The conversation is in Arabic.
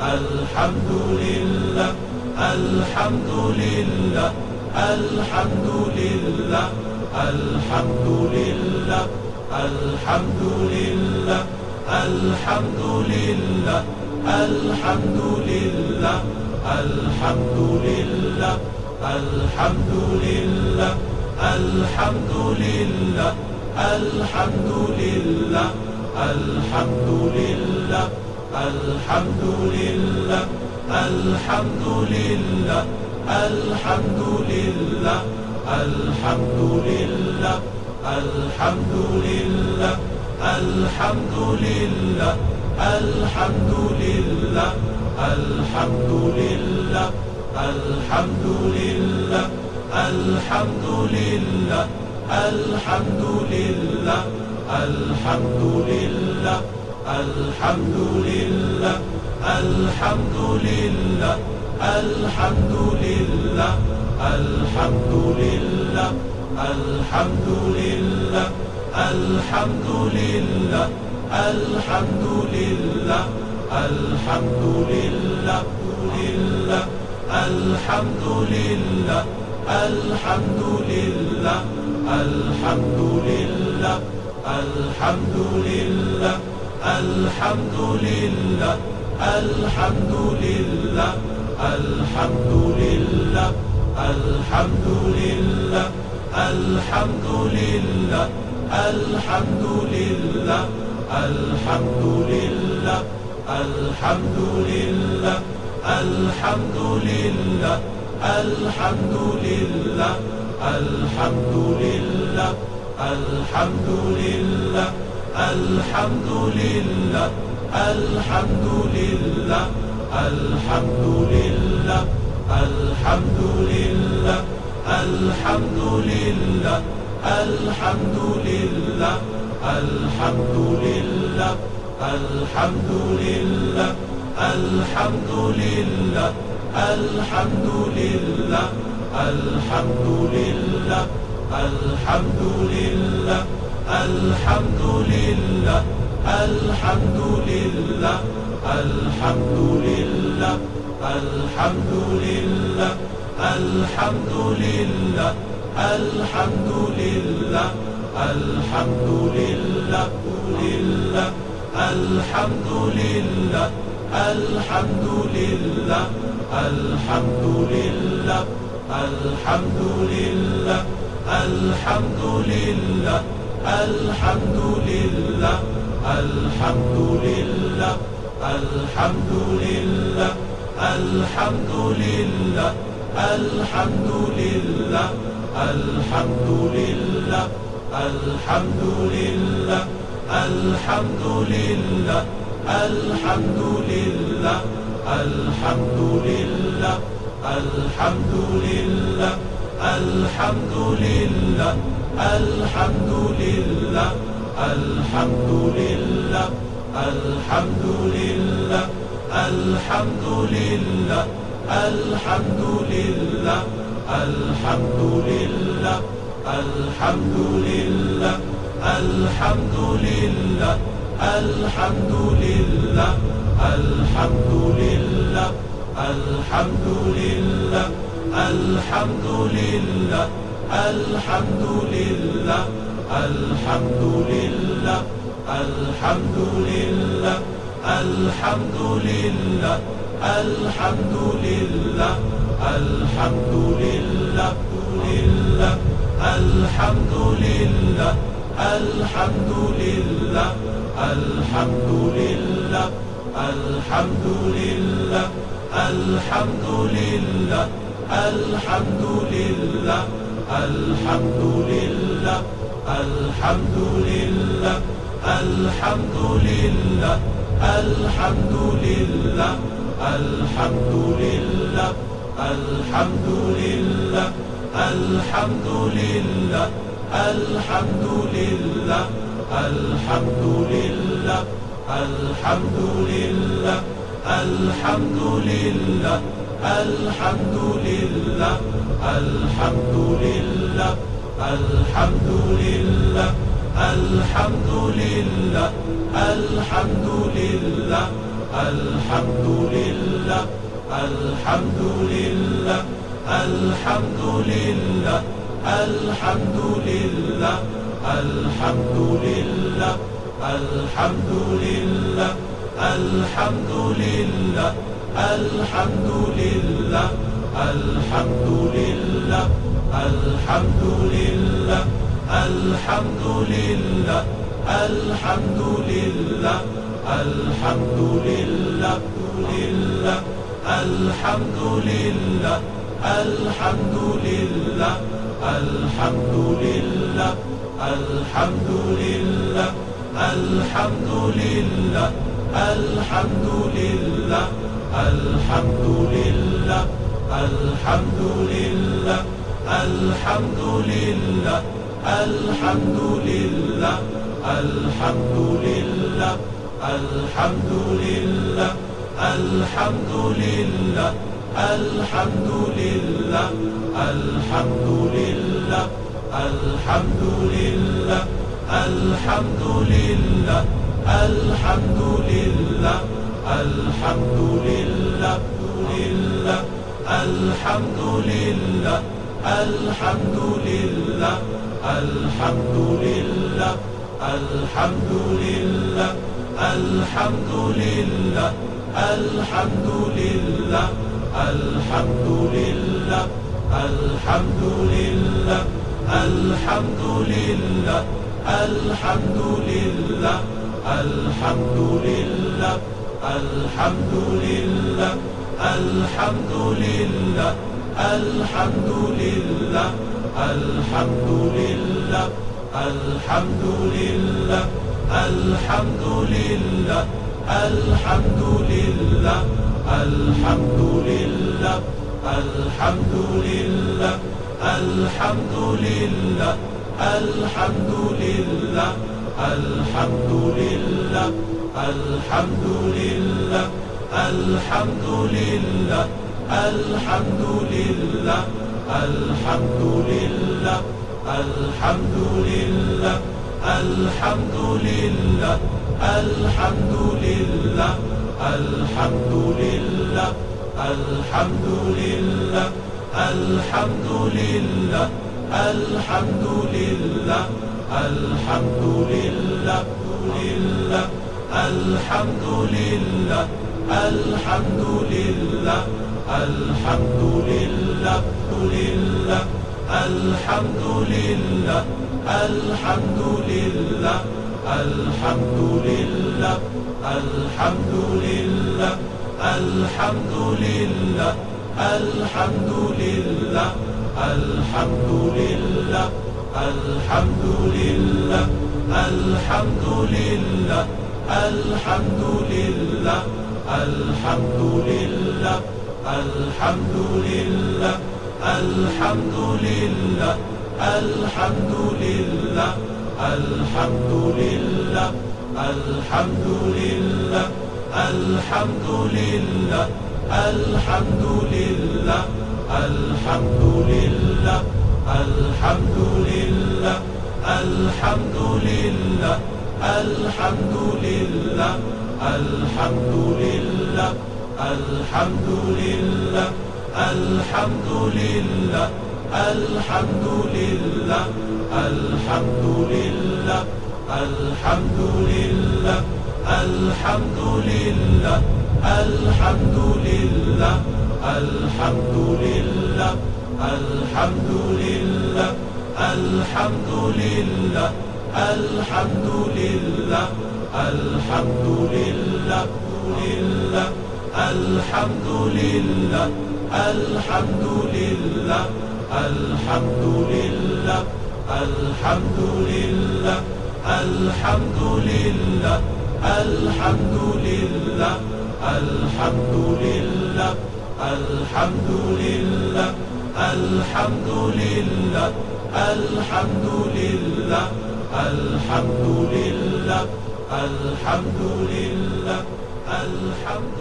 الحمد لله الحمد لله الحمد لله الحمد لله الحمد لله الحمد لله الحمد لله الحمد لله الحمد لله الحمد لله الحمد لله الحمد لله الحمد لله الحمد لله الحمد لله الحمد لله الحمد لله الحمد لله الحمد لله الحمد لله الحمد لله الحمد لله الحمد لله الحمد لله الحمد لله الحمد لله الحمد لله الحمد لله الحمد لله الحمد لله الحمد لله الحمد لله لله الحمد لله الحمد لله الحمد لله الحمد لله الحمد لله الحمد لله الحمد لله الحمد لله الحمد لله الحمد لله الحمد لله الحمد لله الحمد لله الحمد لله الحمد لله الحمد لله الحمد لله الحمد لله الحمد لله الحمد لله الحمد لله الحمد لله الحمد لله الحمد لله الحمد لله الحمد لله الحمد لله الحمد لله الحمد لله الحمد لله الحمد لله الحمد لله الحمد لله الحمد لله الحمد لله لله الحمد لله الحمد لله الحمد لله الحمد لله الحمد لله الحمد لله الحمد لله الحمد لله الحمد لله الحمد لله الحمد لله الحمد لله الحمد لله الحمد لله الحمد لله الحمد لله الحمد لله الحمد لله الحمد لله الحمد لله الحمد لله الحمد لله الحمد لله الحمد لله الحمد لله الحمد لله الحمد لله الحمد لله الحمد لله الحمد لله الحمد لله الحمد لله الحمد لله الحمد لله الحمد لله لله الحمد لله الحمد لله الحمد لله الحمد لله الحمد لله الحمد لله الحمد لله الحمد لله الحمد لله الحمد لله الحمد لله الحمد لله الحمد لله الحمد لله الحمد لله الحمد لله الحمد لله الحمد لله الحمد لله الحمد لله الحمد لله الحمد لله الحمد لله الحمد لله الحمد لله الحمد لله الحمد لله الحمد لله الحمد لله الحمد لله الحمد لله الحمد لله الحمد لله الحمد لله الحمد لله لله الحمد لله الحمد لله الحمد لله الحمد لله الحمد لله الحمد لله الحمد لله الحمد لله الحمد لله الحمد لله الحمد لله الحمد لله الحمد لله الحمد لله الحمد لله الحمد لله الحمد لله الحمد لله الحمد لله لله الحمد لله الحمد لله الحمد لله الحمد لله الحمد لله الحمد لله الحمد لله الحمد لله الحمد لله الحمد لله الحمد لله الحمد لله الحمد لله الحمد لله الحمد لله الحمد لله الحمد لله الحمد لله الحمد لله الحمد لله الحمد لله الحمد لله الحمد لله الحمد لله الحمد لله الحمد لله الحمد لله الحمد لله الحمد لله الحمد لله الحمد لله الحمد لله الحمد لله الحمد لله الحمد لله لله الحمد لله الحمد لله الحمد لله لله الحمد لله الحمد لله الحمد لله الحمد لله الحمد لله الحمد لله الحمد لله الحمد لله الحمد لله الحمد لله الحمد لله الحمد لله الحمد لله الحمد لله الحمد لله الحمد لله الحمد لله الحمد لله الحمد لله الحمد لله الحمد لله الحمد لله الحمد لله الحمد لله الحمد لله الحمد لله الحمد لله الحمد لله الحمد لله الحمد لله الحمد لله الحمد لله الحمد لله الحمد لله الحمد لله لله الحمد لله الحمد لله الحمد لله الحمد لله الحمد لله الحمد لله الحمد لله الحمد لله الحمد لله الحمد لله الحمد لله الحمد لله الحمد